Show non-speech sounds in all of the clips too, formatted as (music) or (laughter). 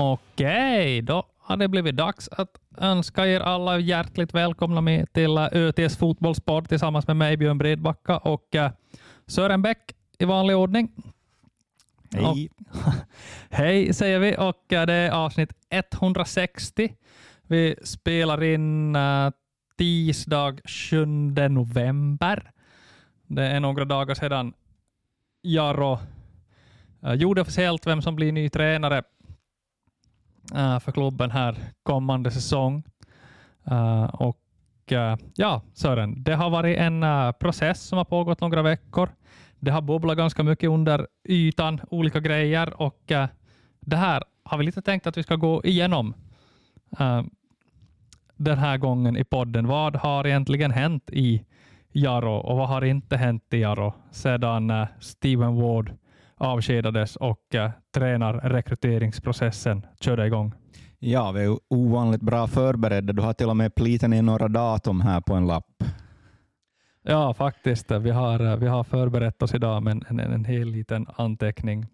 Okej, då har det blivit dags att önska er alla hjärtligt välkomna med till ÖTs fotbollspodd tillsammans med mig, Björn Bredbacka och uh, Sören Bäck i vanlig ordning. Hej. Och, (laughs) hej säger vi och uh, det är avsnitt 160. Vi spelar in tisdag 7 november. Det är några dagar sedan Jaro gjorde officiellt vem som blir ny tränare Eh, för klubben här kommande säsong. Uh, och uh, ja, Sören, det har varit en process som har pågått några veckor. Det har bubblat ganska mycket under ytan, olika grejer och det här har vi lite tänkt att vi ska gå igenom den här gången i podden. Vad har egentligen hänt i Jaro och vad har inte hänt i Jaro sedan Steven Ward avskedades och äh, tränarrekryteringsprocessen körde igång. Ja, vi är ovanligt bra förberedda. Du har till och med plitat ner några datum här på en lapp. Ja, faktiskt. Vi har, eh, vi har förberett oss idag med en, en, en hel liten anteckning.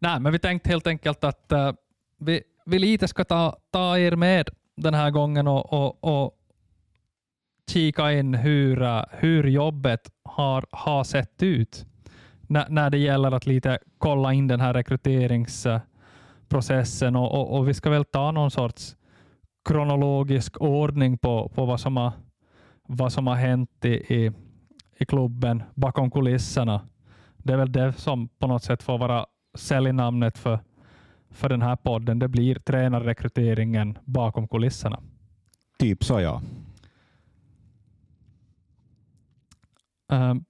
Nej, men vi tänkte helt enkelt att uh, vi, vi lite ska ta, ta er med den här gången och, och, och kika in hur, hur jobbet har, har sett ut när, när det gäller att lite kolla in den här rekryteringsprocessen och, och, och vi ska väl ta någon sorts kronologisk ordning på, på vad, som har, vad som har hänt i, i, i klubben bakom kulisserna. Det är väl det som på något sätt får vara säljnamnet för, för den här podden. Det blir tränarrekryteringen bakom kulisserna. Typ så ja. Um,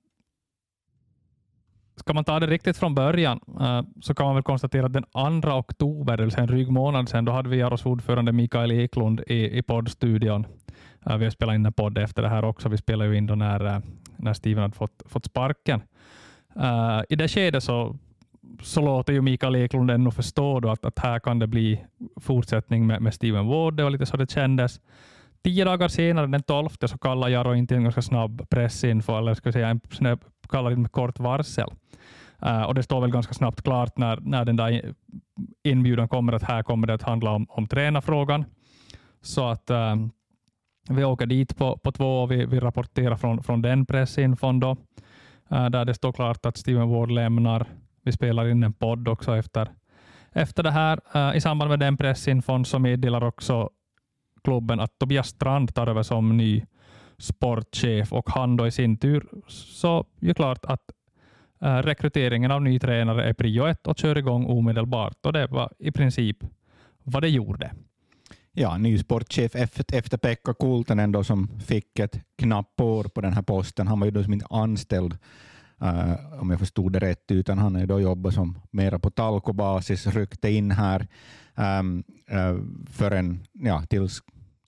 Ska man ta det riktigt från början eh, så kan man väl konstatera att den 2 oktober, eller en dryg månad sedan, då hade vi Jaros ordförande Mikael Eklund i, i poddstudion. Eh, vi har spelat in en podd efter det här också. Vi spelade ju in då när, eh, när Steven hade fått, fått sparken. I det skedet så, så låter ju Mikael Eklund ännu förstå då att, att här kan det bli fortsättning med, med Steven Ward. Det var lite så det kändes. Tio dagar senare, den 12, så kallade Jaro in till en ganska snabb pressinfo, eller ska jag säga en kallar in med kort varsel. Uh, och det står väl ganska snabbt klart när, när den där inbjudan kommer att här kommer det att handla om, om tränarfrågan. Så att uh, vi åker dit på, på två och vi, vi rapporterar från, från den pressinfon då, uh, där det står klart att Steven Ward lämnar. Vi spelar in en podd också efter, efter det här. I samband med den pressinfon så meddelar också klubben att Tobias Strand tar över som ny sportchef och han då i sin tur så är det klart att eh, rekryteringen av ny tränare är prio ett och kör igång omedelbart och det var i princip vad det gjorde. Ja, ny sportchef efter Pekka Kultanen då som fick ett knappt år på den här posten. Han var ju då som inte anställd Uh, om jag förstod det rätt, utan han är då jobbat som mera på talkobasis, ryckte in här um, uh, för en, ja, tills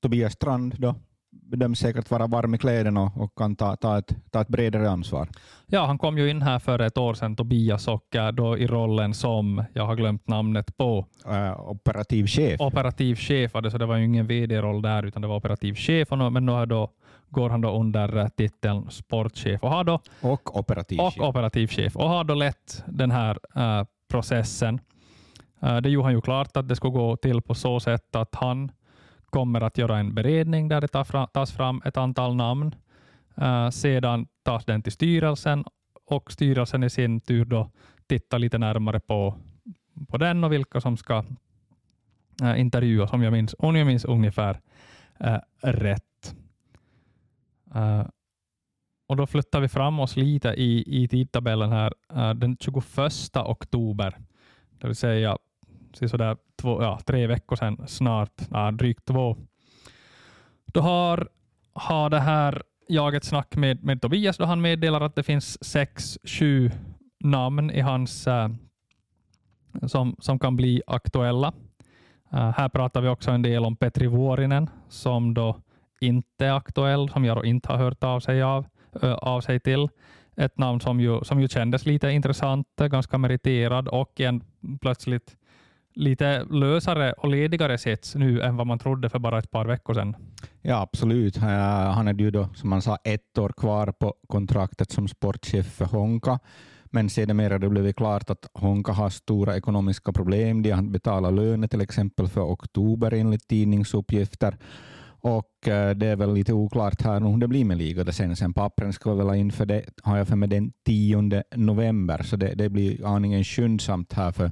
Tobias Strand då bedöms säkert vara varm i kläderna och, kan ta, ta, ett, ta ett bredare ansvar. Ja, han kom ju in här för ett år sedan, Tobias, och då i rollen som, jag har glömt namnet på, uh, operativ chef. Operativ chef, alltså det var ju ingen vd-roll där, utan det var operativ chef, men nu då, går han då under titeln sportchef och har då, och operativ och chef. Operativ chef och har då lett den här uh, processen. Uh, det gjorde han ju klart att det skulle gå till på så sätt att han kommer att göra en beredning där det tas fram ett antal namn. Eh, sedan tas den till styrelsen och styrelsen i sin tur då tittar lite närmare på, på den och vilka som ska eh, intervjuas, om jag minns, om jag minns ungefär eh, rätt. och Då flyttar vi fram oss lite i, i tidtabellen här. den 21 oktober, det vill säga sådär två, ja, tre veckor sedan snart, ja, drygt två. Då har, har det här jag ett snack med, med Tobias då han meddelar att det finns sex, sju namn i hans äh, som, som kan bli aktuella. Äh, här pratar vi också en del om Petri Vuorinen som då inte är aktuell, som jag inte har hört av sig, av, äh, av sig till. Ett namn som ju, som ju kändes lite intressant, ganska meriterad och en plötsligt lite lösare och ledigare sätt nu än vad man trodde för bara ett par veckor sedan. Ja, absolut. Eh, han är ju då, som man sa, ett år kvar på kontraktet som sportchef för Honka. Men sedermera det blev klart att Honka har stora ekonomiska problem. De har betalat löner till exempel för oktober enligt tidningsuppgifter. Och eh, det är väl lite oklart här hur det blir med ligan. Sen, sen pappren ska väl in för det, har jag för mig, den 10 november, så det, det blir aningen skyndsamt här för,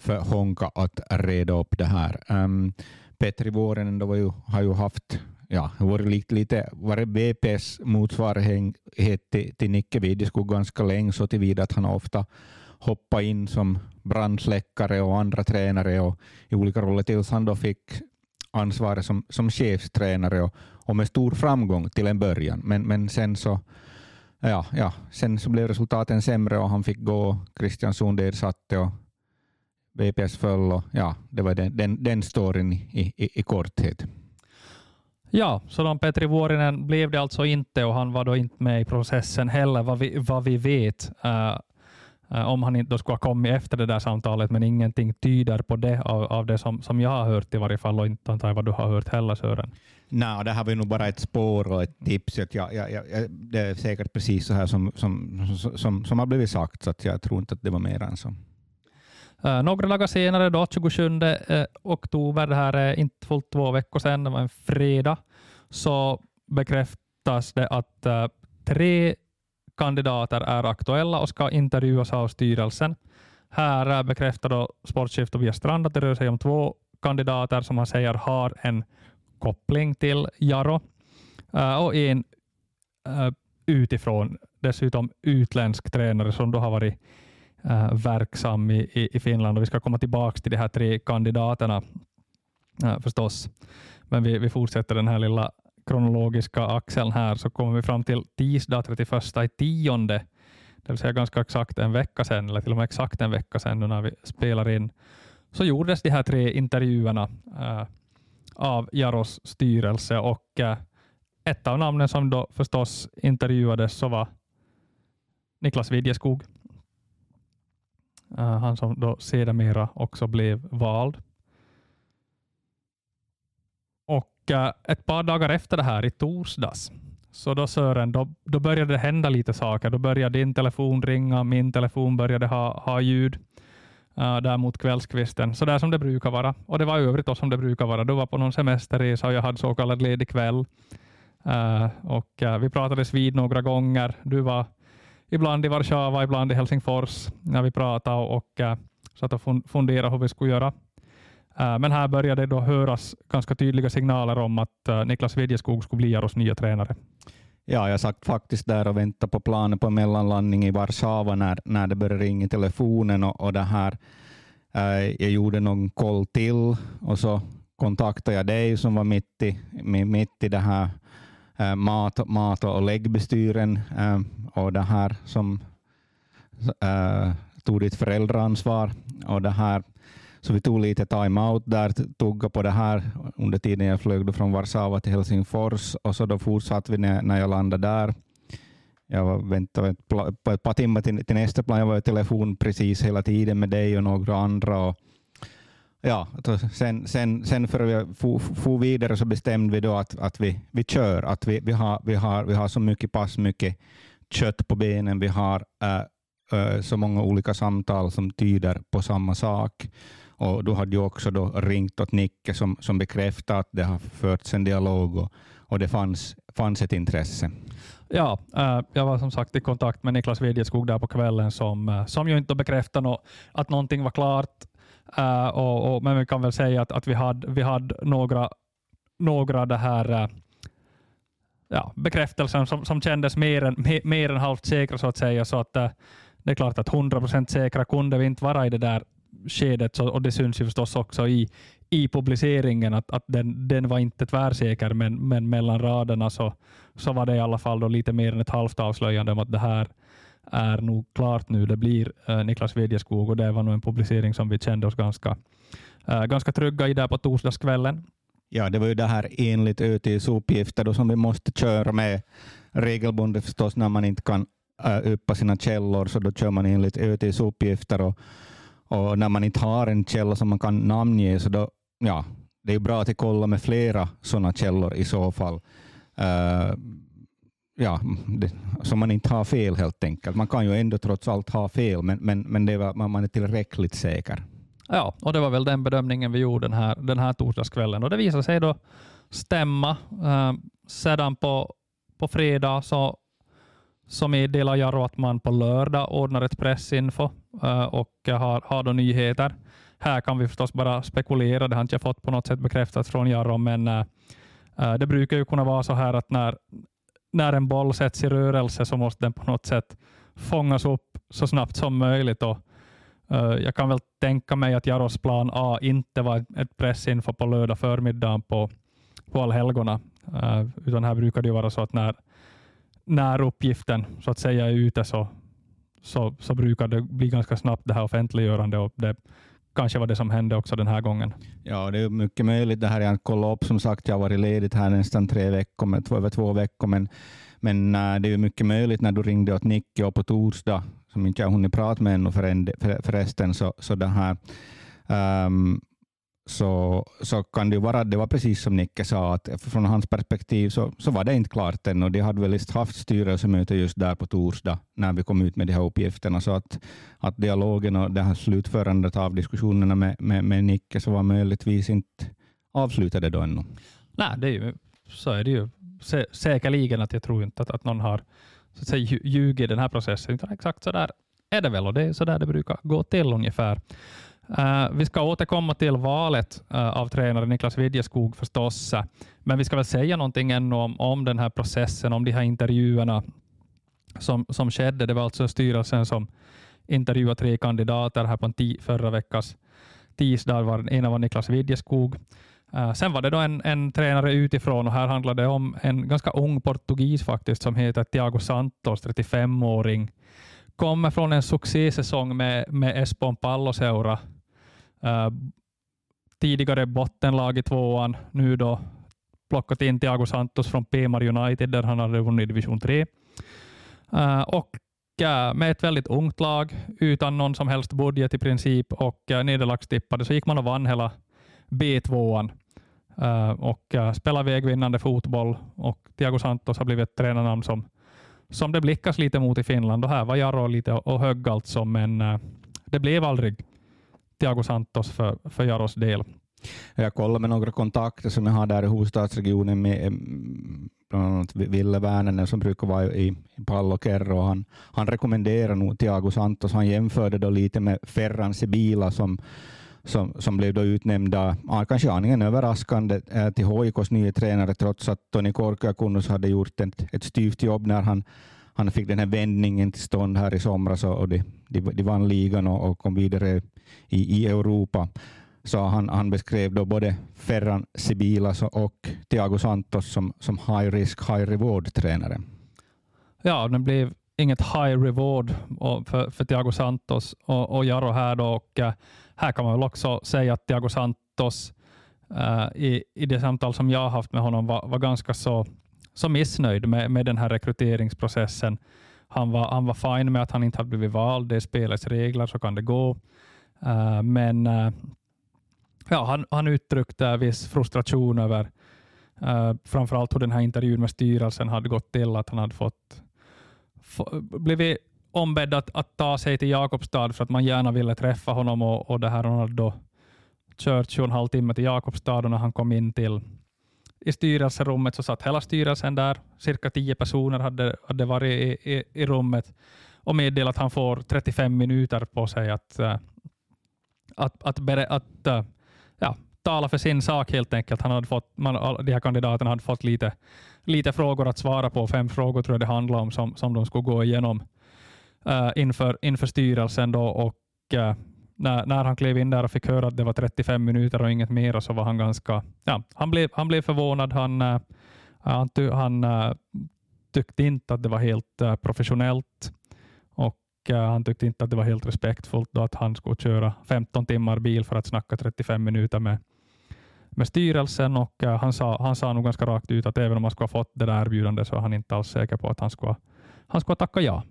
för Honka att reda upp det här. Um, Petri Vuorinen då ju, har ju haft ja, varit lite, lite varit BPs motsvarighet till, till Nicke Videskog ganska länge, så tillvida att han ofta hoppat in som brandsläckare och andra tränare och i olika roller tills han då fick ansvaret som, som chefstränare och, och med stor framgång till en början. Men, men sen så ja, ja, sen så blev resultaten sämre och han fick gå. Christian Sund ersatte och VPS föll. Och, ja, det var den, den, den storyn i, i, i korthet. Ja, så de Petri Vuorinen blev det alltså inte och han var då inte med i processen heller vad vi, vad vi vet. Uh, uh, om han inte skulle ha kommit efter det där samtalet, men ingenting tyder på det av, av det som, som jag har hört i varje fall och inte antar jag vad du har hört heller Sören. Nej, det här var nog bara ett spår och ett tips. Att jag, jag, jag, det är säkert precis så här som, som, som, som har blivit sagt, så jag tror inte att det var mer än så. Uh, några dagar senare, då, 27 uh, eh, oktober, det här är inte fullt två veckor sedan, det var en fredag, så bekräftas det att uh, tre kandidater är aktuella och ska intervjuas av styrelsen. Här bekräftar då sportchef Tobias Strand att det rör sig om två kandidater som han säger har en koppling till Jaro och en utifrån, dessutom utländsk tränare som då har varit äh, verksam i, i, i, Finland. Och vi ska komma tillbaka till de här tre kandidaterna äh, förstås. Men vi, vi fortsätter den här lilla kronologiska axeln här så kommer vi fram till tisdag 31 i tionde, det vill säga ganska exakt en vecka sedan, eller till och med exakt en vecka sedan nu när vi spelar in, så gjordes de här tre intervjuerna äh, av Jaros styrelse och äh, ett av namnen som då förstås intervjuades så var Niklas Widjeskog. Eh, han som då sedermera också blev vald. Och eh, ett par dagar efter det här, i torsdags, så då Sören, då, då började det hända lite saker. Då började din telefon ringa, min telefon började ha, ha ljud uh, där mot kvällskvisten, så där som det brukar vara. Och det var i övrigt då som det brukar vara. Du var på någon semesterresa och jag hade så kallad ledig kväll. Uh, och uh, vi pratades vid några gånger. Du var ibland i Warszawa, ibland i Helsingfors när vi pratade och, uh, satt och funderade hur vi skulle göra. Uh, men här började det då höras ganska tydliga signaler om att uh, Niklas Widjeskog skulle bli Jaros nya tränare. Ja, jag satt faktiskt där och väntade på planen på mellanlandning i Warszawa när, när det började ringa i telefonen och, och det här. Jag gjorde någon koll till och så kontaktade jag dig som var mitt i, mitt i det här Eh, mat, mat och läggbestyren äh, och det här som äh, tog ditt föräldraansvar och det här så vi tog lite time-out där, tugga på det här under tiden jag flög från Warszawa till Helsingfors och så då fortsatte vi när, när jag landade där. Jag väntade på ett par timmar till, till nästa plan. Jag var i telefon precis hela tiden med dig och några andra. Och, ja, alltså sen, sen, sen för vi for vidare så bestämde vi då att, att vi, vi kör, att vi, vi, har, vi, har, vi har så mycket pass mycket kött på benen, vi har äh, äh, så många olika samtal som tyder på samma sak. Och du hade ju också då ringt åt Nicke som, som bekräftade att det har förts en dialog och, och det fanns, fanns ett intresse. Ja, äh, jag var som sagt i kontakt med Niklas Widjeskog där på kvällen som, äh, som ju inte bekräftade no, att någonting var klart Uh, och, och, men vi kan väl säga att, att vi hade, vi hade några, några det här, uh, ja, bekräftelser som, som kändes mer än, mer, mer än halvt säkra så att säga. Så att, uh, det är klart att 100% säkra kunde vi inte vara i det där skedet så, och det syns ju förstås också i, i publiceringen att, att den, den var inte tvärsäker men, men mellan raderna så, så var det i alla fall då lite mer än ett halvt avslöjande om att det här är nog klart nu. Det blir eh, Niklas Vedjeskog och det var nog en publicering som vi kände oss ganska, eh, ganska trygga i där på torsdagskvällen. Ja, det var ju det här enligt ÖTs uppgifter då, som vi måste köra med regelbundet förstås när man inte kan äh, uppa sina källor, så då kör man enligt ÖTs uppgifter. Och, och när man inte har en källa som man kan namnge, så då, ja, det är bra att kolla med flera sådana källor i så fall. Äh, ja, mm, det, så man inte har fel helt enkelt. Man kan ju ändå trots allt ha fel, men, men, men det var, man är tillräckligt säker. Ja, och det var väl den bedömningen vi gjorde den här, den här torsdagskvällen och det visade sig då stämma. Eh, sedan på, på fredag så, så meddelar Jarro att man på lördag ordnar ett pressinfo eh, och har, har då nyheter. Här kan vi förstås bara spekulera, det har inte jag fått på något sätt bekräftat från Jarro, men eh, eh det brukar ju kunna vara så här att när, när en boll sätts i rörelse så måste den på något sätt fångas upp så snabbt som möjligt. Och, uh, jag kan väl tänka mig att Jaros plan A inte var ett pressinfo på lördag förmiddag på, på allhelgona, uh, utan här brukar det ju vara så att när, när uppgiften så att säga är ute så, så, så brukar det bli ganska snabbt det här offentliggörande och det kanske var det som hände också den här gången. Ja, det är mycket möjligt. Det här jag kollat upp. Som sagt, jag har varit ledig här nästan tre veckor, med två, över två veckor, men, men äh, det är mycket möjligt när du ringde åt Nicke på torsdag, som inte jag hunnit prata med ännu förresten, så, så det här, um, så, så kan det vara det var precis som Nicke sa, att från hans perspektiv så, så var det inte klart än och de hade väl haft styrelsemöte just där på torsdag när vi kom ut med de här uppgifterna. Så att, att dialogen och det här slutförandet av diskussionerna med, med, med Nicke så var möjligtvis inte avslutade då ännu. Nej, det är ju, så är det ju. Sä, säkerligen att jag tror inte att, att någon har så att säga, ljugit i den här processen. Exakt så där är det väl och det är så där det brukar gå till ungefär. Uh, vi ska återkomma till valet uh, av tränare Niklas Widjeskog förstås, uh, men vi ska väl säga någonting ännu om, om den här processen, om de här intervjuerna som, som skedde. Det var alltså styrelsen som intervjuade tre kandidater här på en förra veckas tisdag. Var, ena var Niklas Widjeskog. Uh, sen var det då en, en tränare utifrån och här handlade det om en ganska ung portugis faktiskt som heter Thiago Santos, 35-åring. Kommer från en succésäsong med, med Espoon Palloseura Eh, tidigare bottenlag i tvåan, nu då plockat in Thiago Santos från Pemar United där han hade vunnit division 3. Uh, eh, och uh, med ett väldigt ungt lag utan någon som helst budget i princip och uh, nederlagstippade så gick man och vann hela B2an uh, och uh, spelade vägvinnande fotboll och Thiago Santos har blivit ett tränarnamn som, som det blickas lite mot i Finland och här var Jarro lite och högg alltså men det blev aldrig Thiago Santos för, för Jaros del. Jag kollar med några kontakter som jag har där i huvudstadsregionen med bland annat Ville Värnänen som brukar vara i Pallo Kerro. Han, han rekommenderar nog Thiago Santos. Han jämförde då lite med Ferran Sibila som, som, som blev då utnämnda, kanske aningen överraskande, eh, till HIKs nya tränare trots att Toni Korkeakunnus hade gjort ett, ett styvt jobb när han han fick den här vändningen till stånd här i somras och de, de, de vann ligan och, och kom vidare i, i Europa. Så han, han beskrev då både Ferran Sibilas och Thiago Santos som, som high risk, high reward-tränare. Ja, det blev inget high reward för, för Thiago Santos och, och Jaro här. Då, och, eh, här kan man väl också säga att Thiago Santos uh, i, i det samtal som jag haft med honom var, var ganska så så missnöjd med, med den här rekryteringsprocessen. Han var, han var fine med att han inte hade blivit vald. Det är spelets regler, så kan det gå. Uh, men uh, ja, han, han uttryckte viss frustration över uh, framförallt hur den här intervjun med styrelsen hade gått till. Att han hade fått, få, blivit ombedd att, att ta sig till Jakobstad för att man gärna ville träffa honom och, och det här, Hon hade då kört 7,5 timme till Jakobstad och när han kom in till i styrelserummet så satt hela styrelsen där. Cirka tio personer hade, hade varit i, i, i rummet och meddelat att han får 35 minuter på sig att, eh, att, att, att, att ja, tala för sin sak helt enkelt. Han hade fått, man, de här kandidaterna hade fått lite, lite frågor att svara på. Fem frågor tror jag det handlade om som, som de skulle gå igenom uh, inför, inför styrelsen. Då, och när, när han klev in där och fick höra att det var 35 minuter och inget mer så var han ganska, ja, han blev, han blev förvånad. Han, uh, han, han uh, tyckte inte att det var helt uh, professionellt och han tyckte inte att det var helt respektfullt då att han skulle köra 15 timmar bil för att snacka 35 minuter med, med styrelsen och han, sa, han sa nog ganska rakt ut att även om han skulle ha fått det där erbjudandet så är han inte alls säker på att han skulle, han skulle tacka ja.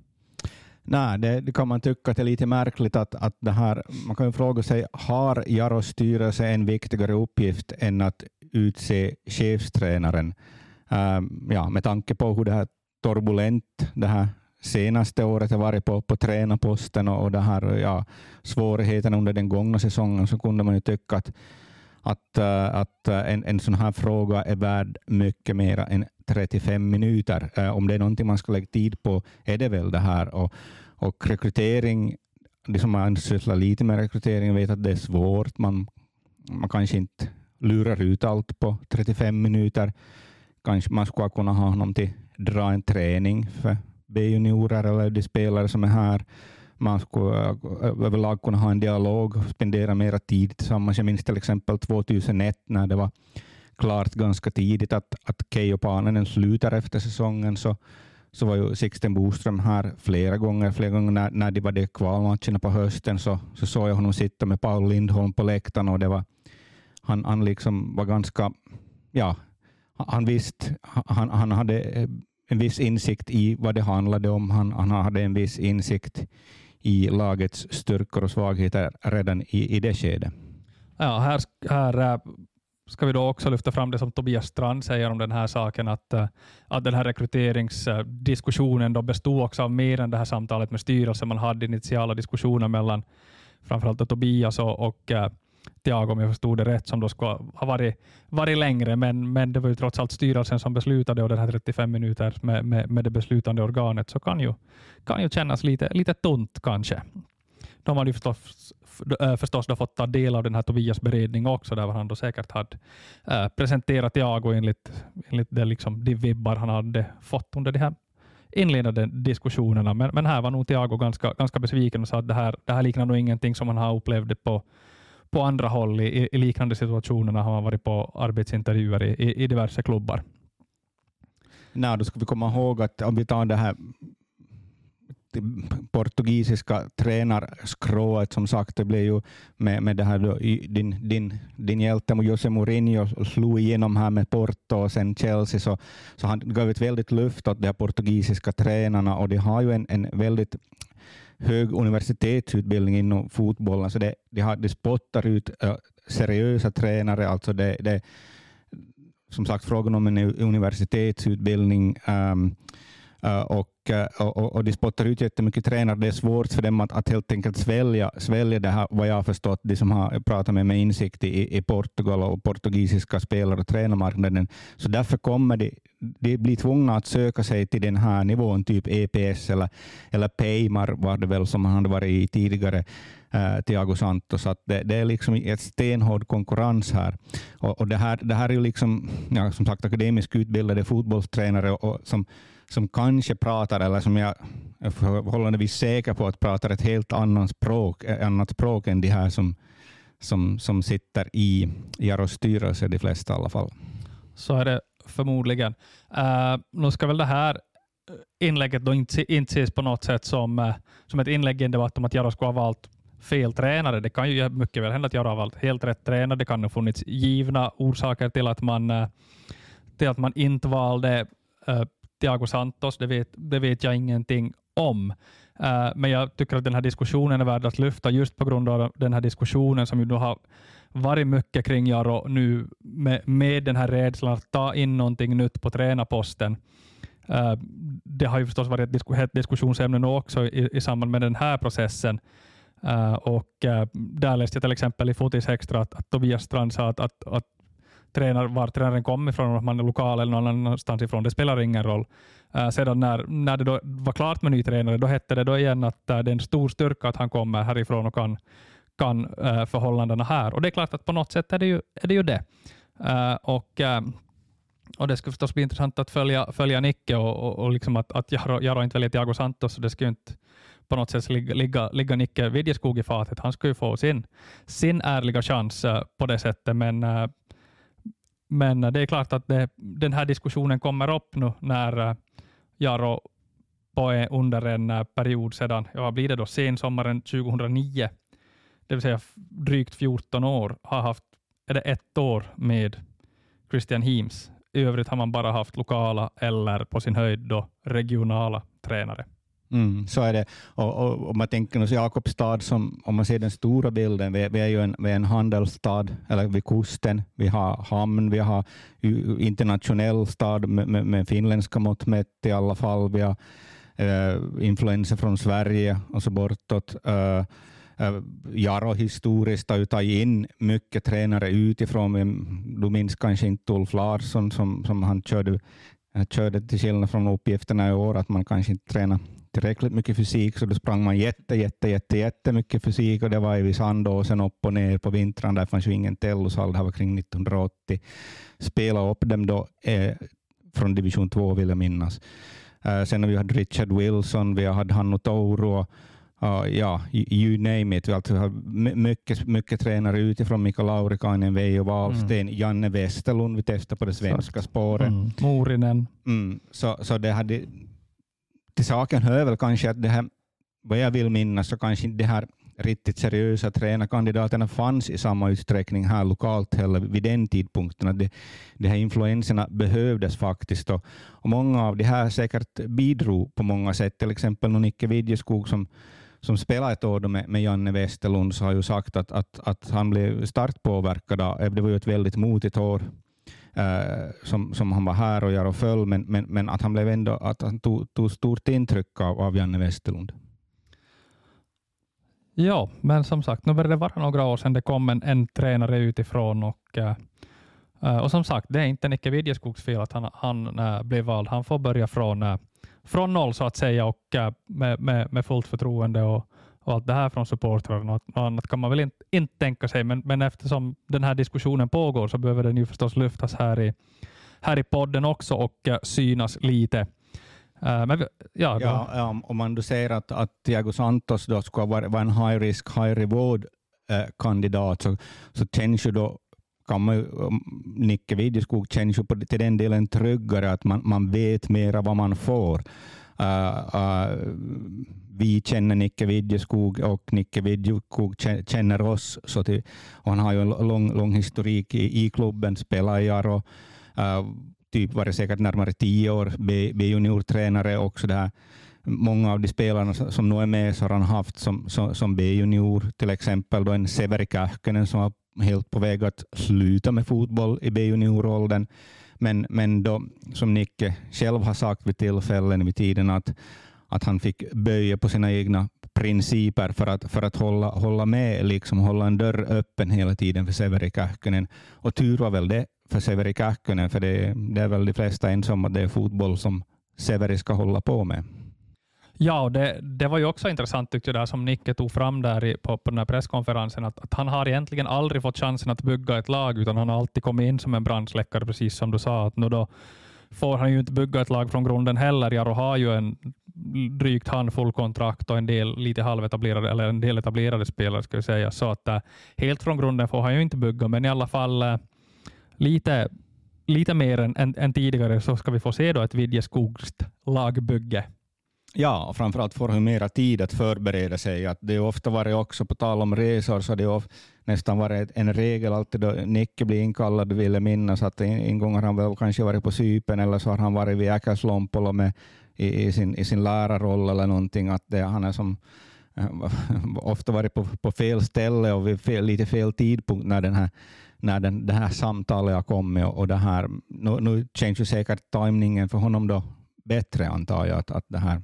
Nej, det, det, kan man tycka att det är lite märkligt att, att det här, man kan ju fråga sig, har Jaros styrelse en viktigare uppgift än att utse chefstränaren? Um, ja, med tanke på hur det här turbulent det här senaste året har varit på, på tränarposten och, och det här, ja, svårigheterna under den gångna säsongen så kunde man ju tycka att, att, eh, att eh, en, en sån här fråga är värd mycket mer än 35 minuter. Eh, om det är någonting man ska lägga tid på är det väl det här. Och, och rekrytering, de som har sysslat lite med rekrytering vet att det är svårt. Man, man kanske inte lurar ut allt på 35 minuter. Kanske man skulle kunna ha honom till dra en träning för B-juniorer eller de spelare som är här. Man skulle eh, överlag kunna ha en dialog och spendera mera tid tillsammans. Jag minns till exempel 2001 när det var klart ganska tidigt att, att Keijo Paananen slutar efter säsongen, så, så var ju Sixten Boström här flera gånger. Flera gånger när, när det var de kvalmatcherna på hösten så, så såg jag honom sitta med Paul Lindholm på läktaren och det var, han, han liksom var ganska, ja, han visste, han, han hade en viss insikt i vad det handlade om. Han, han hade en viss insikt i lagets styrkor och svagheter redan i, i det skedet. Ja, här, här eh, ska vi då också lyfta fram det som Tobias Strand säger om den här saken, att, eh, att den här rekryteringsdiskussionen då bestod också av mer än det här samtalet med styrelsen. Man hade initiala diskussioner mellan framförallt Tobias och, och eh, Thiago Tiago, om jag förstod det rätt, som då skulle ha varit, varit längre, men, men det var ju trots allt styrelsen som beslutade och den här 35 minuter med, med, med det beslutande organet, så kan ju, kan ju kännas lite, lite tunt kanske. De hade ju förstås, eh, förstås då fått ta del av den här Tobias beredning också, där han då säkert hade äh, presenterat Tiago enligt, enligt det liksom, de vibbar han hade fått under de här inledande diskussionerna. Men, men här var nog Tiago ganska, ganska besviken och sa att det här, det här liknar nog ingenting som han har upplevt på på andra håll i, i liknande situationer när han har varit på arbetsintervjuer i, i diverse klubbar. Nej, då ska vi komma ihåg att om vi tar det här portugisiska tränarskrået som sagt, det blev ju med, med det här då, din, din, din hjälte Jose Mourinho slog igenom här med Porto och sen Chelsea, så, så han gav ett väldigt luft åt de här portugisiska tränarna och de har ju en, en väldigt hög universitetsutbildning inom fotbollen, så alltså det, de, har, de spottar ut eh, seriösa tränare. Alltså det, det, som sagt, frågan om en universitetsutbildning um, uh, och, uh, och, och de spottar ut jättemycket tränare. Det är svårt för dem att, att helt enkelt svälja, svälja det här, vad jag har förstått, de som har pratat med mig, insikt i, i Portugal och portugisiska spelare och tränarmarknaden. Så därför kommer de de blir tvungna att söka sig till den här nivån, typ EPS eller, eller Peimar var det väl som han hade varit i tidigare, äh, Thiago Santos. Att det, det är liksom ett stenhård konkurrens här. Och, och det, här det här är ju liksom, ja, som sagt akademiskt utbildade fotbollstränare och, som, som kanske pratar, eller som jag är förhållandevis säker på att pratar ett helt annat språk, eh, annat språk än de här som, som, som sitter i Jaros styrelse, de flesta i alla fall. Så är det förmodligen. Uh, nu ska väl det här eh, inlägget då inte, inte ses på något sätt som, uh, som ett inlägg i en debatt om att Jaro skulle ha valt fel tränare. Det kan ju mycket väl hända att Jaro har valt helt rätt tränare. Det kan ha funnits givna orsaker till att man, uh, till att man inte valde Thiago Santos. Det vet, det vet jag ingenting om. Uh, men jag tycker att den här diskussionen är värd att lyfta just på grund av den här diskussionen som ju då har varit mycket kring Jaro nu med, med den här rädslan att ta in någonting nytt på tränarposten. Uh, det har ju förstås varit ett hett diskussionsämne nu också i, i samband med den här processen. Uh, och uh, Där läste jag till exempel i Fotis Extra att, att Tobias Strand sa att, att, att tränar, var tränaren kommer ifrån, om man är lokal eller någon annanstans ifrån, det spelar ingen roll. Uh, sedan när, när det då var klart med ny tränare, då hette det då igen att uh, det är en stor styrka att han kommer härifrån och kan kan uh, förhållandena här. Och det är klart att på något sätt är det ju, är det, ju det. Uh, och, uh, och det skulle förstås bli intressant att följa, följa Nicke och, och, och liksom att, att Jaro, Jaro inte väljer Thiago Santos, så det skulle inte på något sätt ligga, ligga, ligga Nicke Vidjeskog i fatet. Han skulle ju få sin, sin ärliga chans på det sättet, men, men eh, det är klart att det, den här diskussionen kommer upp nu när eh, Jaro på, under en eh, period sedan, ja, blir det då sensommaren 2009, det vill säga drygt 14 år, har haft är det ett år med Christian Heems. I övrigt har man bara haft lokala eller på sin höjd då regionala tränare. Mm, så är det. Och, och, om man tänker oss Jakobstad, som, om man ser den stora bilden, vi, vi är ju en, vi är en handelsstad, eller vid kusten, vi har hamn, vi har internationell stad med, med, med finländska mått mätt i alla fall, vi har eh, influenser från Sverige och så bortåt. Eh, eh Jaro historiskt har ju tagit in mycket tränare utifrån. Du minns kanske inte Ulf Larsson som, som han körde, körde till skillnad från uppgifterna i år, att man kanske inte tränar tillräckligt mycket fysik, så då sprang man jätte, jätte, jätte, jättemycket fysik och det var i Sandåsen upp och ner på vintrarna. Där fanns ju ingen Tellusal, det var kring 1980. Spela upp dem då eh, från division 2 vill jag minnas. Uh, sen har vi haft Richard Wilson, vi har haft Hannu Touro, uh, ja, you name it. Vi alltså har mycket, mycket tränare utifrån, Mika Laurikainen, Veijo Wahlsten, mm. Janne Westerlund, vi testade på det svenska spåret. Mm. Morinen. Mm, så, så det hade till saken hör väl kanske att det här, vad jag vill minnas, så kanske inte de här riktigt seriösa tränarkandidaterna fanns i samma utsträckning här lokalt heller vid den tidpunkten. Att det, de här influenserna behövdes faktiskt. Och, och många av de här säkert bidrog på många sätt. Till exempel Nicke Widjeskog som, som spelade ett år med, med Janne Westerlund så har ju sagt att, att, att han blev starkt påverkad. Det var ju ett väldigt motigt år Eh, som, som han var här och gör och föll, men, men, men att han, blev ändå, att han tog, tog stort intryck av, av Janne Westerlund. Ja, men som sagt, nu börjar det vara några år sedan det kom en, en tränare utifrån och, eh, eh, och som sagt, det är inte Nicke Vidjeskogs fel att han, han blev vald. Han får börja från, från noll så att säga och med, med, med fullt förtroende och, och allt det här från supportrar. Något annat kan man väl inte, inte tänka sig, men, men eftersom den här diskussionen pågår så behöver den ju förstås lyftas här i, här i podden också och uh, synas lite. Uh, men, ja, ja, om man då säger att, att Thiago Santos då ska vara, vara en high risk, high reward uh, kandidat så, så känns ju då kan man, Nicke Videskog känns ju på, till den delen tryggare, att man, man vet mera vad man får. Uh, uh, vi känner Nicke Vidjeskog och Nicke Vidjeskog känner oss. Så till, och han har ju en lång, lång historik i, i klubben, spelar i Aro, uh, typ varit säkert närmare tio år B-juniortränare och så där. Många av de spelarna som nu är med så har han haft som, som, som B-junior, till exempel då en Severi Kähkönen som var helt på väg att sluta med fotboll i B-junioråldern. Men, men då, som Nicke själv har sagt vid tillfällen vid tiden, att att han fick böja på sina egna principer för att, för att hålla, hålla med, liksom hålla en dörr öppen hela tiden för Severi Kähkönen. Och tur var väl det för Severi Kähkönen, för det, det är väl de flesta ensamma att det är fotboll som Severi ska hålla på med. Ja, och det, det var ju också intressant tyckte jag, där som Nicke tog fram där i, på, på den här presskonferensen, att, att, han har egentligen aldrig fått chansen att bygga ett lag, utan han har alltid kommit in som en brandsläckare, precis som du sa. Att nu då får han ju inte bygga ett lag från grunden heller. Jaro har ju en drygt handfull kontrakt och en del lite halvetablerade, eller en del etablerade spelare ska jag säga. Så att eh, helt från grunden får han ju inte bygga, men i alla fall eh, lite, lite mer än, än, än, tidigare så ska vi få se då ett Vidjeskogs lagbygge. Ja, och framförallt får han mera tid att förbereda sig. Att det har ofta varit också, på tal om resor, så det har nästan varit en regel alltid då Nicke blir inkallad, vill jag minnas, att en, en gång har han väl kanske varit på Sypen eller så har han varit vid Äkäslompolo med i, i, sin, i sin lärarroll eller någonting, att det, han är som eh, (laughs) ofta varit på, på fel ställe och vid fel, lite fel tidpunkt när, den här, när den, det här samtalet har kommit. Och, och det här, nu, nu känns ju säkert tajmningen för honom då bättre, antar jag. Att, att, det här,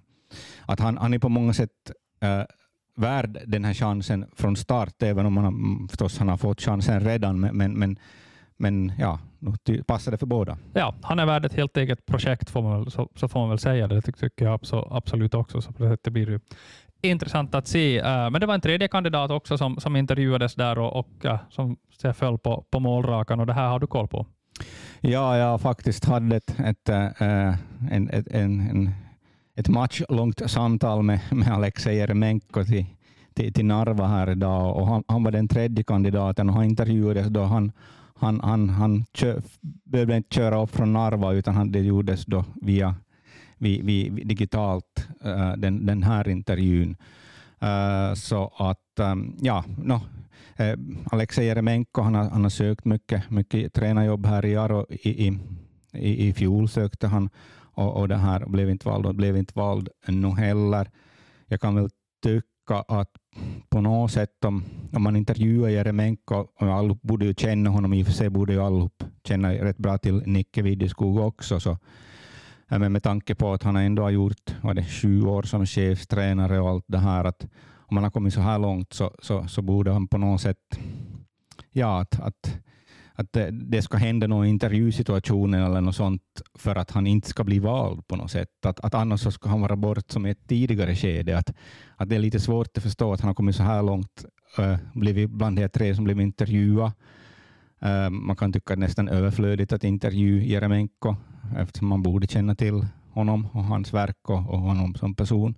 att han, han är på många sätt äh, värd den här chansen från start, även om han, förstås, han har fått chansen redan. Men, men, men men ja, nu passar det för båda. Ja, han är värd ett helt eget projekt, får man väl, så, så får man väl säga. Det tycker jag absolut också. Så det blir det intressant att se. Uh, men det var en tredje kandidat också som, som intervjuades där och, och som föll på, på målrakan och det här har du koll på? Ja, jag faktiskt hade ett, ett, uh, en, ett, en, en, ett matchlångt samtal med, med Alexej Jeremenko till, till, till Narva här idag och han, han var den tredje kandidaten och han intervjuades då han han, han, han kö, behövde inte köra upp från Narva utan han, det gjordes då via, vi, vi, digitalt, uh, den, den här intervjun. Uh, så att, um, ja, no, uh, eh, Alexej Jeremenko han har, han har sökt mycket, mycket tränarjobb här i Aro i, i, I, i fjol sökte han och, och det här blev inte vald och blev inte vald ännu heller. Jag kan väl tycka att äh, på något sätt om, om man intervjuar Jeremenko, och allihop borde ju känna honom, i och för sig borde ju allihop känna rätt bra till Nicke Videskog också, så äh, men med tanke på att han ändå har gjort vad det, sju år som chefstränare och allt det här, att om han har kommit så här långt så, så, så borde han på något sätt, ja, att, att, att det, det ska hända någon intervjusituation eller något sånt för att han inte ska bli vald på något sätt. Att, att annars så ska han vara bort som i ett tidigare skede. Att, att det är lite svårt att förstå att han har kommit så här långt, äh, blivit bland de tre som blev intervjuade. Äh, man kan tycka att det är nästan överflödigt att intervjua Jeremenko eftersom man borde känna till honom och hans verk och, och honom som person.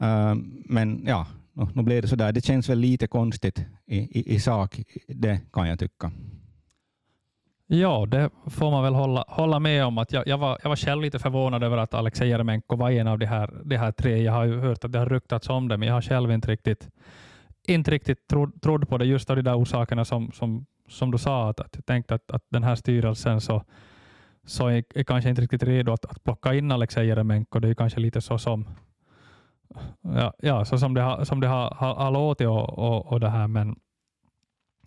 Äh, men ja, nu, nu blev det så där. Det känns väl lite konstigt i, i, i sak, det kan jag tycka. Ja, det får man väl hålla, hålla med om. att jag, jag, var, jag var själv lite förvånad över att Alexej Jeremenko var en av de här, de här tre. Jag har ju hört att det har ryktats om det, men jag har själv inte riktigt, inte riktigt trod, trodd på det just av de där orsakerna som, som, som du sa. Att, att jag tänkte att, att den här styrelsen så så är, är kanske inte riktigt redo att, att plocka in Alexej Jeremenko. Det är kanske lite så som ja, ja, så som det har, som det har, har, har låtit och, och, och det här. Men,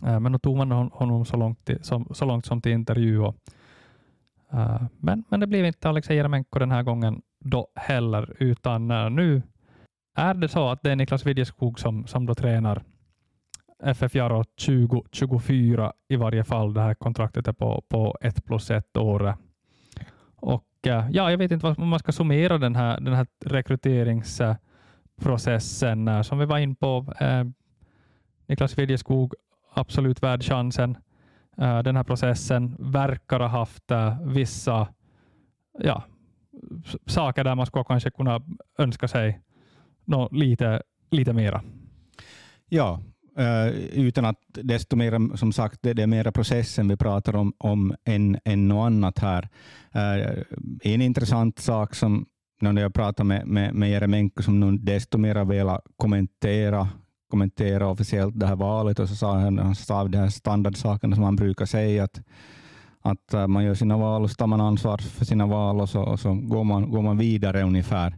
Eh, men då tog man honom så långt, till, som, så långt som till intervju. Och, eh, men, men det blev inte Alexej Jeremenko den här gången då heller, utan eh, nu är det så att det är Niklas Widjeskog som, som då tränar FF Jaro 2024 i varje fall. Det här kontraktet är på, på ett plus ett år. Och ja, jag vet inte om man ska summera den här, den här rekryteringsprocessen som vi var in på. Eh, Niklas Widjeskog, absolut värd chansen. Eh, den här processen verkar ha haft eh, vissa ja, saker där man skulle kanske kunna önska sig no, lite, lite mera. Ja, eh, utan att desto mer, som sagt, det, det är mera processen vi pratar om, om än, än något annat här. En intressant sak som när jag pratar med, med, med Jeremenko som nu desto mer velat kommentera kommentera officiellt det här valet och så sa han, han sa de här standardsakerna som han brukar säga att, att äh, man gör sina val och så tar man ansvar för sina val och så, och så går, man, går man vidare ungefär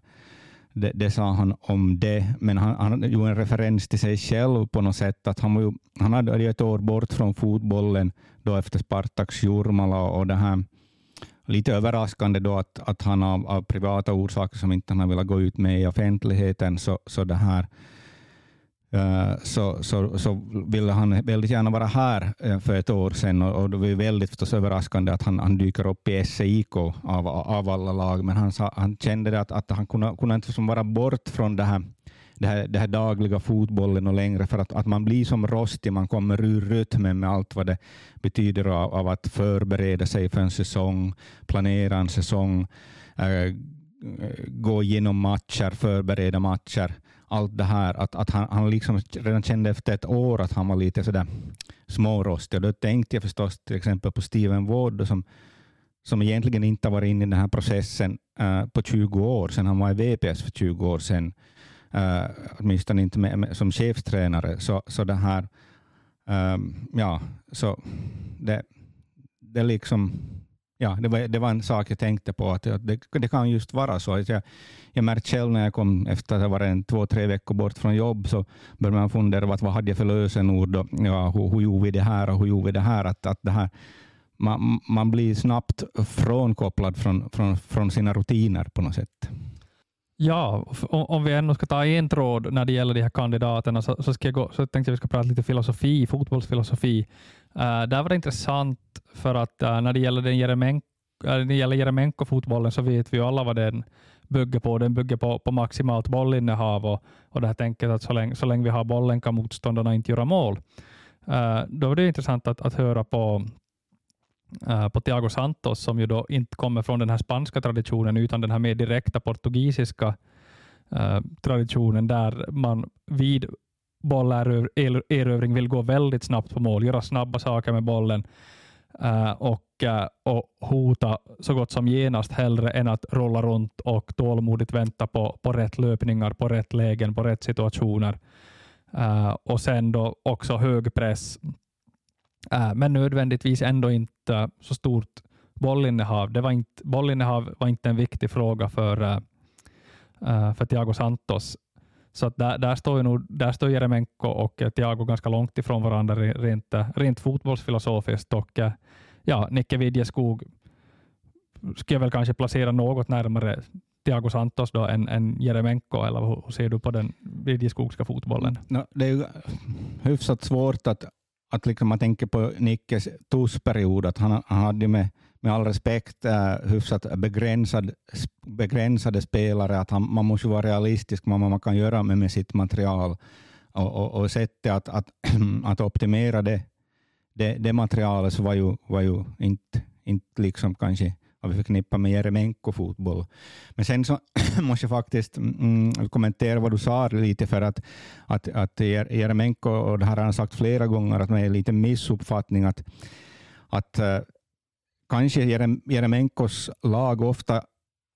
det, det, sa han om det, men han, han gjorde en referens till sig själv på något sätt. Att han, var ju, han hade ett år bort från fotbollen då efter Spartaks Jurmala och det här lite överraskande då att, att han av, av privata orsaker som inte han har velat gå ut med i offentligheten så, så det här Eh, så, så, så ville han väldigt gärna vara här eh, för ett år sedan och, och det var ju väldigt förstås överraskande att han, han dyker upp i SEIK av, av alla lag, men han, sa, han kände att, att han kunde, kunde inte liksom vara bort från det här, det här, det här dagliga fotbollen och längre, för att, att man blir som rostig, man kommer ur rytmen med allt vad det betyder av, av att förbereda sig för en säsong, planera en säsong, äh, gå igenom matcher, förbereda matcher allt det här, att, att han, han liksom redan kände efter ett år att han var lite sådär smårostig. Då tänkte jag förstås till exempel på Steven Wood som, som egentligen inte har varit inne i den här processen uh, på 20 år sedan han var i VPS för 20 år sedan. Uh, åtminstone inte med, med, som chefstränare. Så, så det här, um, ja, så det, det liksom ja, det, var, det var en sak jag tänkte på, att det, det kan just vara så. Alltså, jag, jag märkte själv när jag kom efter att ha varit en, två, tre veckor bort från jobb, så började man fundera på vad hade jag för lösenord och ja, hur, hur gjorde vi det här och hur gjorde vi det här? Att, att det här man, man blir snabbt frånkopplad från, från, från sina rutiner på något sätt. Ja, om vi ändå ska ta en tråd när det gäller de här kandidaterna så, så, ska jag gå, så tänkte jag vi ska prata lite filosofi, fotbollsfilosofi. Eh, uh, där var det intressant för att uh, när det gäller den Jeremenko, uh, när det gäller Jeremenko-fotbollen så vet vi ju alla vad den bygger på. Den bygger på, på maximalt bollinnehav och, och det här tänket att så länge, så länge vi har bollen kan motståndarna inte göra mål. Uh, då var det intressant att, att höra på Uh, på Thiago Santos som ju då inte kommer från den här spanska traditionen utan den här mer direkta portugisiska uh, traditionen där man vid bollerövring vill gå väldigt snabbt på mål, göra snabba saker med bollen uh, och, uh, och hota så gott som genast hellre än att rulla runt och tålmodigt vänta på, på rätt löpningar, på rätt lägen, på rätt situationer. Uh, och sen då också hög press, men nödvändigtvis ändå inte så stort bollinnehav. Det var inte, bollinnehav var inte en viktig fråga för, för Thiago Santos. Så att där, där, står ju nog, där står Jeremenko och eh, Thiago ganska långt ifrån varandra rent, eh, rent fotbollsfilosofiskt. Och, eh, ja, Nicke Vidjeskog skulle jag väl kanske placera något närmare Thiago Santos då än, än Jeremenko, eller hur, hur ser du på den Vidjeskogska fotbollen? No, det är ju hyfsat svårt att, att liksom man tänker på Nickes Tussperiod. att han, han hade med, med all respekt äh, hyfsat begränsad, begränsade spelare, att han, man måste vara realistisk med vad man kan göra med, med sitt material och, och, och sättet att, att, (clears throat) att optimera det, det, det materialet så var ju, var ju inte, inte liksom kanske vad vi förknippar med Jeremenko-fotboll. Men sen så (clears throat) måste jag faktiskt mm, kommentera vad du sa lite, för att, att, att Jeremenko, och det här har han sagt flera gånger, att det är lite missuppfattning att, att eh, kanske Jeremenkos lag ofta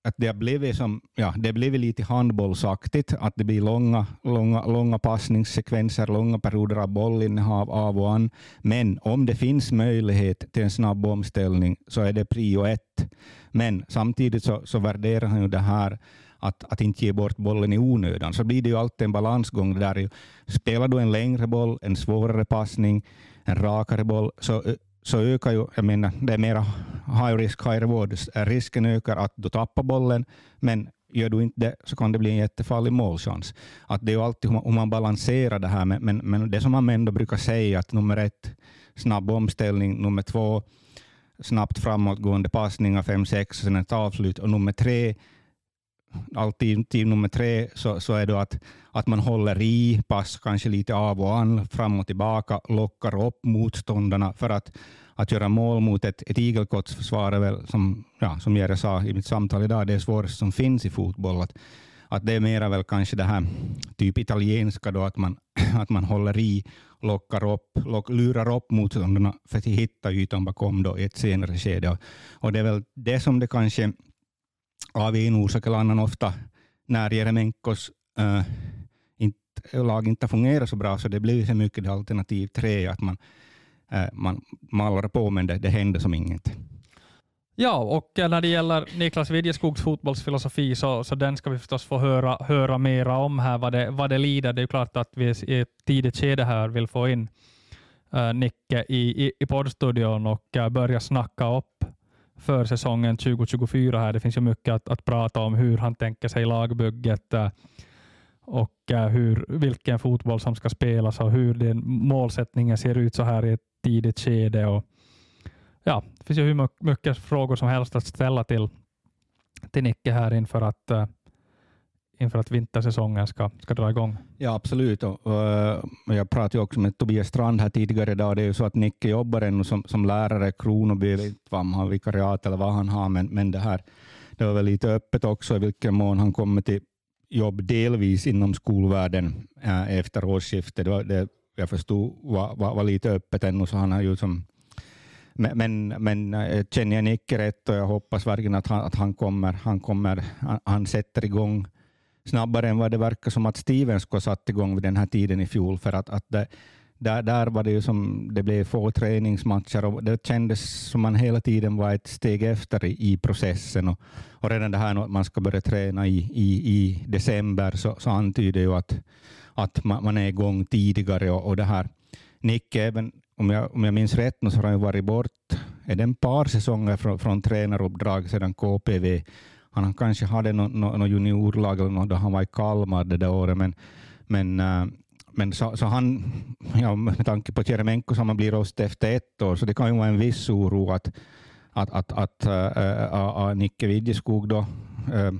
att det har blivit, som, ja, det blivit lite handbollsaktigt, att det blir långa, långa, långa passningssekvenser, långa perioder av bollinnehav av och an. Men om det finns möjlighet till en snabb omställning så är det prio ett. Men samtidigt så, så värderar han ju det här att, att inte ge bort bollen i onödan. Så blir det ju alltid en balansgång. Där spelar du en längre boll, en svårare passning, en rakare boll, så eh, så ökar ju, jag menar, det är mera high risk, high reward. Risken ökar att du tappar bollen, men gör du inte det så kan det bli en jättefarlig målchans. Att det är ju alltid hur man balanserar det här, men, men, men det som man ändå brukar säga att nummer ett, snabb omställning, nummer två, snabbt framåtgående passningar, fem, sex, sen ett avslut, och nummer tre, alltid team nummer tre så, så är det att, att man håller i, pass kanske lite av och an, fram och tillbaka, lockar upp motståndarna för att, att göra mål mot ett, ett igelkottsförsvar är väl, som, ja, som Jere sa i mitt samtal idag, det är svåraste som finns i fotboll. Att, att det är mera väl kanske det här typ italienska då, att man, (clears throat) att man håller i, lockar upp, lock, lurar upp motståndarna för att hitta ytan bakom då i ett senare skede. Och det är väl det som det kanske av en orsak eller annan ofta när Jeremenkos äh, eh, inte, lag inte fungerar så bra, så det blir så mycket alternativ tre, att man, äh, man mallar på, men det, det händer som inget. Ja, och eh, när det gäller Niklas Widjeskogs fotbollsfilosofi så, så den ska vi förstås få höra, höra mera om här, vad det, vad det lider. Det är klart att vi i ett tidigt skede här vill få in uh, Nicke i, i, i poddstudion och uh, börja snacka upp för säsongen 2024. här. Det finns ju mycket att, att prata om hur han tänker sig lagbygget eh, och eh, hur, vilken fotboll som ska spelas och hur den målsättningen ser ut så här i ett tidigt skede. Och, ja, det finns ju hur mycket frågor som helst att ställa till, till Nicke här inför att eh, inför att vintersäsongen ska, ska dra igång. Ja, absolut. Och, och jag pratade också med Tobias Strand här tidigare idag. Det är ju så att Nicke jobbar ännu som, som lärare i Kronoby. Jag vet inte om han har vikariat eller vad han har, men, men det här det var väl lite öppet också i vilken mån han kommer till jobb delvis inom skolvärlden äh, efter årsskiftet. Det, var, det jag förstod var, var, var lite öppet ännu, så han har ju som men, men, men eh, känner jag Nicke rätt och jag hoppas verkligen att han, att han kommer, han, kommer han, han sätter igång snabbare än vad det verkar som att Steven skulle ha satt igång vid den här tiden i fjol. För att, att det, där, där var det ju som det blev få träningsmatcher och det kändes som man hela tiden var ett steg efter i, i processen. Och, och redan det här att man ska börja träna i, i, i december så, så antyder ju att, att man, man är igång tidigare. Och, och det här Nicke, även om jag, om jag minns rätt, så har han varit bort är det en par säsonger från, från tränaruppdrag sedan KPV han kanske hade något no, no juniorlag eller något då han var i Kalmar det där året, men, men, äh, men så, så, han, ja, med tanke på Jeremenko som han blir rost efter ett år, så det kan ju vara en viss oro att, att, att, att äh, äh, äh, äh Nicke Widjeskog då äh,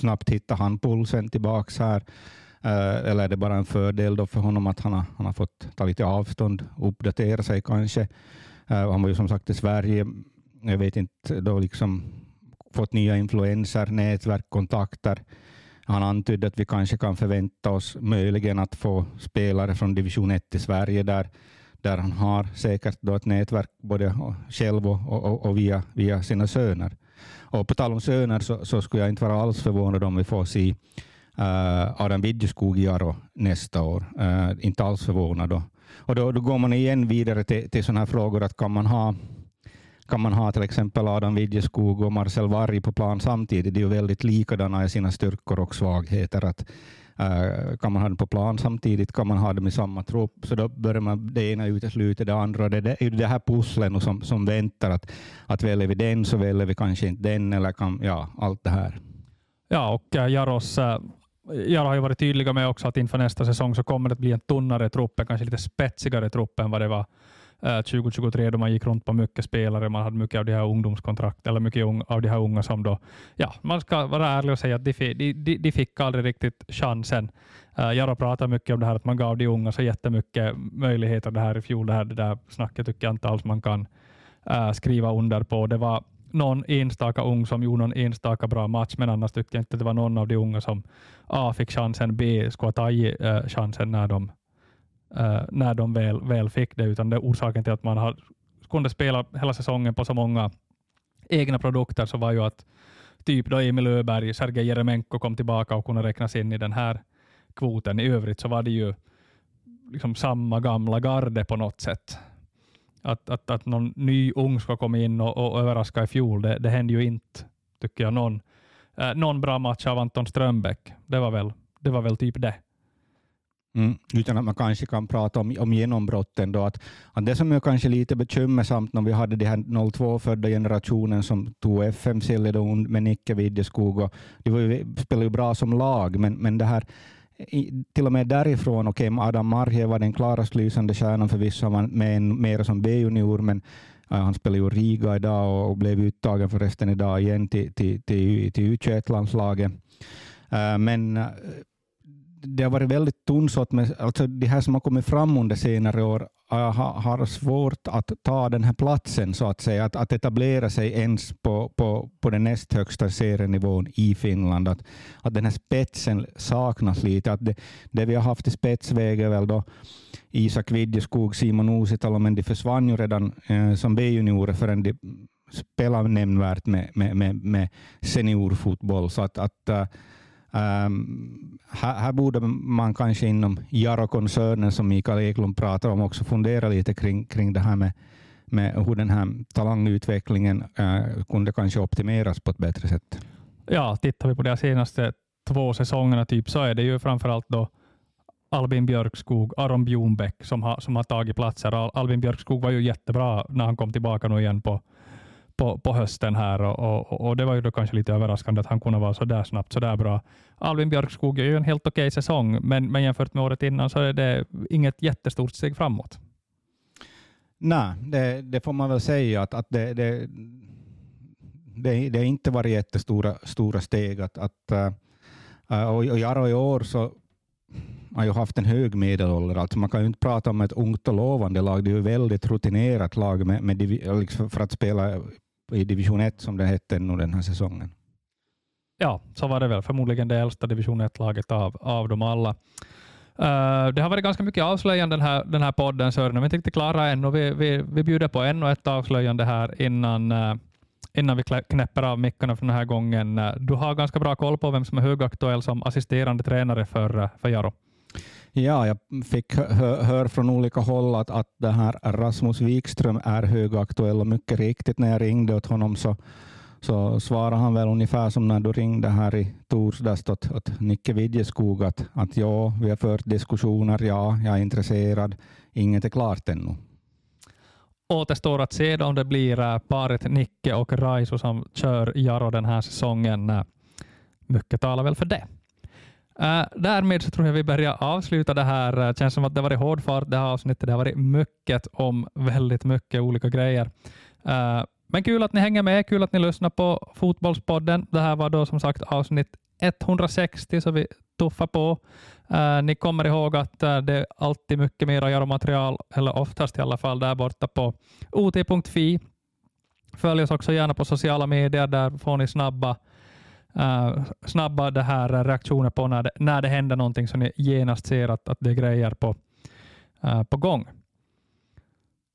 snabbt hittar han pulsen tillbaks här. Uh, eller är det bara en fördel då för honom att han har, han har fått ta lite avstånd, uppdatera sig kanske. Uh, han var ju som sagt i Sverige, jag vet inte, då liksom fått nya influenser, nätverk, kontakter. Han antydde att vi kanske kan förvänta oss möjligen att få spelare från division 1 i Sverige där, där han har säkert då ett nätverk både själv och, och, och via, via sina söner. Och på tal om söner så, så skulle jag inte vara alls förvånad om vi får se uh, Adam Widjeskog i Aro nästa år. Uh, inte alls förvånad. Då. Och då, då går man igen vidare till, till sådana här frågor att kan man ha kan man ha till exempel Adam Widjeskog och Marcel Varg på plan samtidigt. De är ju väldigt likadana i sina styrkor och svagheter. Att, uh, kan man ha dem på plan samtidigt kan man ha dem i samma trupp, så då börjar man det ena utesluta det andra. Det, det är det här pusslet som, som väntar. Att, att väljer vi den så väljer vi kanske inte den, eller kan, ja, allt det här. Ja, och uh, Jaros eh, uh jag har ju varit tydliga med också att inför nästa säsong så kommer det att bli en tunnare trupp, kanske lite spetsigare trupp än vad det var Eh, 2023 då man gick runt på mycket spelare. Man hade mycket av de här ungdomskontrakt, eller mycket av de här unga som då, ja, man ska vara ärlig och säga att de, de, de, de fick aldrig riktigt chansen. Eh, uh, Jaro pratar mycket om det här att man gav de unga så jättemycket möjligheter det här i fjol. Det, här, det där snacket tycker jag inte alls man kan uh, skriva under på. Det var någon enstaka ung som gjorde någon enstaka bra match, men annars tyckte jag inte att det var någon av de unga som A fick chansen, B skulle ha tagit uh, chansen när de uh, när de väl, väl fick det, utan det är orsaken till att man har, kunde spela hela säsongen på så många egna produkter så var ju att typ då Emil Öberg, Sergej Jeremenko kom tillbaka och kunde räknas in i den här kvoten. I övrigt så var det ju liksom samma gamla garde på något sätt. Att, att, att någon ny ung ska komma in och, och överraska i fjol, det, det hände ju inte, tycker jag. Någon, eh, någon bra match av Anton Strömbäck, det var väl, det var väl typ det. Mm, utan att man kanske kan prata om, om genombrotten. Då, att, att det som är kanske lite bekymmersamt när vi hade den här 02-födda generationen som tog FM-silly med Nicke Widjeskog, och de var ju, spelade ju bra som lag, men, men det här till och med därifrån, okej, okay, Adam Marje var den klarast lysande stjärnan förvisso, han var med mer som B-junior, men uh, han spelar ju Riga idag och, och blev uttagen förresten idag igen till, till, till, till U21-landslaget. Uh, eh, men uh, det har varit väldigt tunnsått men alltså de här som har kommit fram under senare år har, har svårt att ta den här platsen, så att säga, att, att etablera sig ens på, på, på den näst högsta serienivån i Finland. Att, att den här spetsen saknas lite. Att det, det vi har haft i spetsväg är väl då Isak Vidjeskog, Simon Uusitalo, men de försvann ju redan eh, som B-juniorer förrän de spelade nämnvärt med, med, med, med seniorfotboll. Så att, att eh, Ehm, um, här, här, borde man kanske inom Jaro-koncernen, som Mikael Eklund pratar om, också fundera lite kring, kring det här med, med hur den här talangutvecklingen uh, kunde kanske optimeras på ett bättre sätt. Ja, tittar vi på de senaste två säsongerna typ, så är det ju framförallt då Albin Björkskog, Aron Bjornbäck som har, som har tagit platser. Albin Björkskog var ju jättebra när han kom tillbaka nu igen på på, på hösten här och, och, och, det var ju då kanske lite överraskande att han kunde vara så där snabbt, så där bra. Albin Björkskog är ju en helt okej säsong, men, men jämfört med året innan så är det inget jättestort steg framåt. Nej, det, det får man väl säga att, att det, det, det, det inte varit jättestora stora steg. Att, att, eh, och, och Jaro i år så har ju haft en hög medelålder. Alltså man kan ju inte prata om ett ungt och lovande lag. Det är ju väldigt rutinerat lag med, med eh, liksom för att spela i division 1 som det hette nu den här säsongen. Ja, så var det väl. Förmodligen det äldsta division 1-laget av, av dem alla. Uh, det har varit ganska mycket avslöjande den här, den här podden, Sören. Vi är inte riktigt klara än och vi, vi, vi bjuder på ännu ett avslöjande här innan, uh, innan vi knäpper av mickarna för den här gången. Uh, du har ganska bra koll på vem som är högaktuell som assisterande tränare för, för Jaro. Ja, jag fick höra höra från olika håll att, att det här Rasmus Wikström är högaktuell och mycket riktigt när jag ringde åt honom så, så svarade han väl ungefär som när du ringde här i torsdags åt, åt Nicke Widjeskog att, att ja, vi har fört diskussioner, ja, jag är intresserad, inget är klart ännu. Återstår att se om det blir eh, paret Nicke och Raisu som kör Jaro den här säsongen. Eh, mycket talar väl för det. Uh, därmed så tror jag vi börjar avsluta det här. Det känns som att det har varit hård fart det här avsnittet. Det har varit mycket om väldigt mycket olika grejer. Uh, men kul att ni hänger med, kul att ni lyssnar på Fotbollspodden. Det här var då som sagt avsnitt 160, så vi tuffar på. Uh, ni kommer ihåg att uh, det är alltid mycket mer att göra material, eller oftast i alla fall, där borta på ot.fi. Följ oss också gärna på sociala medier, där får ni snabba uh, snabba det här reaktioner på när det, när det händer någonting så ni genast ser att, att det är grejer på, uh, på gång.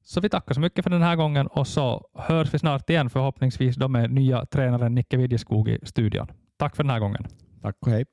Så vi tackar så mycket för den här gången och så hörs vi snart igen förhoppningsvis då med nya tränaren Nicke Widjeskog i studion. Tack för den här gången. Tack och hej.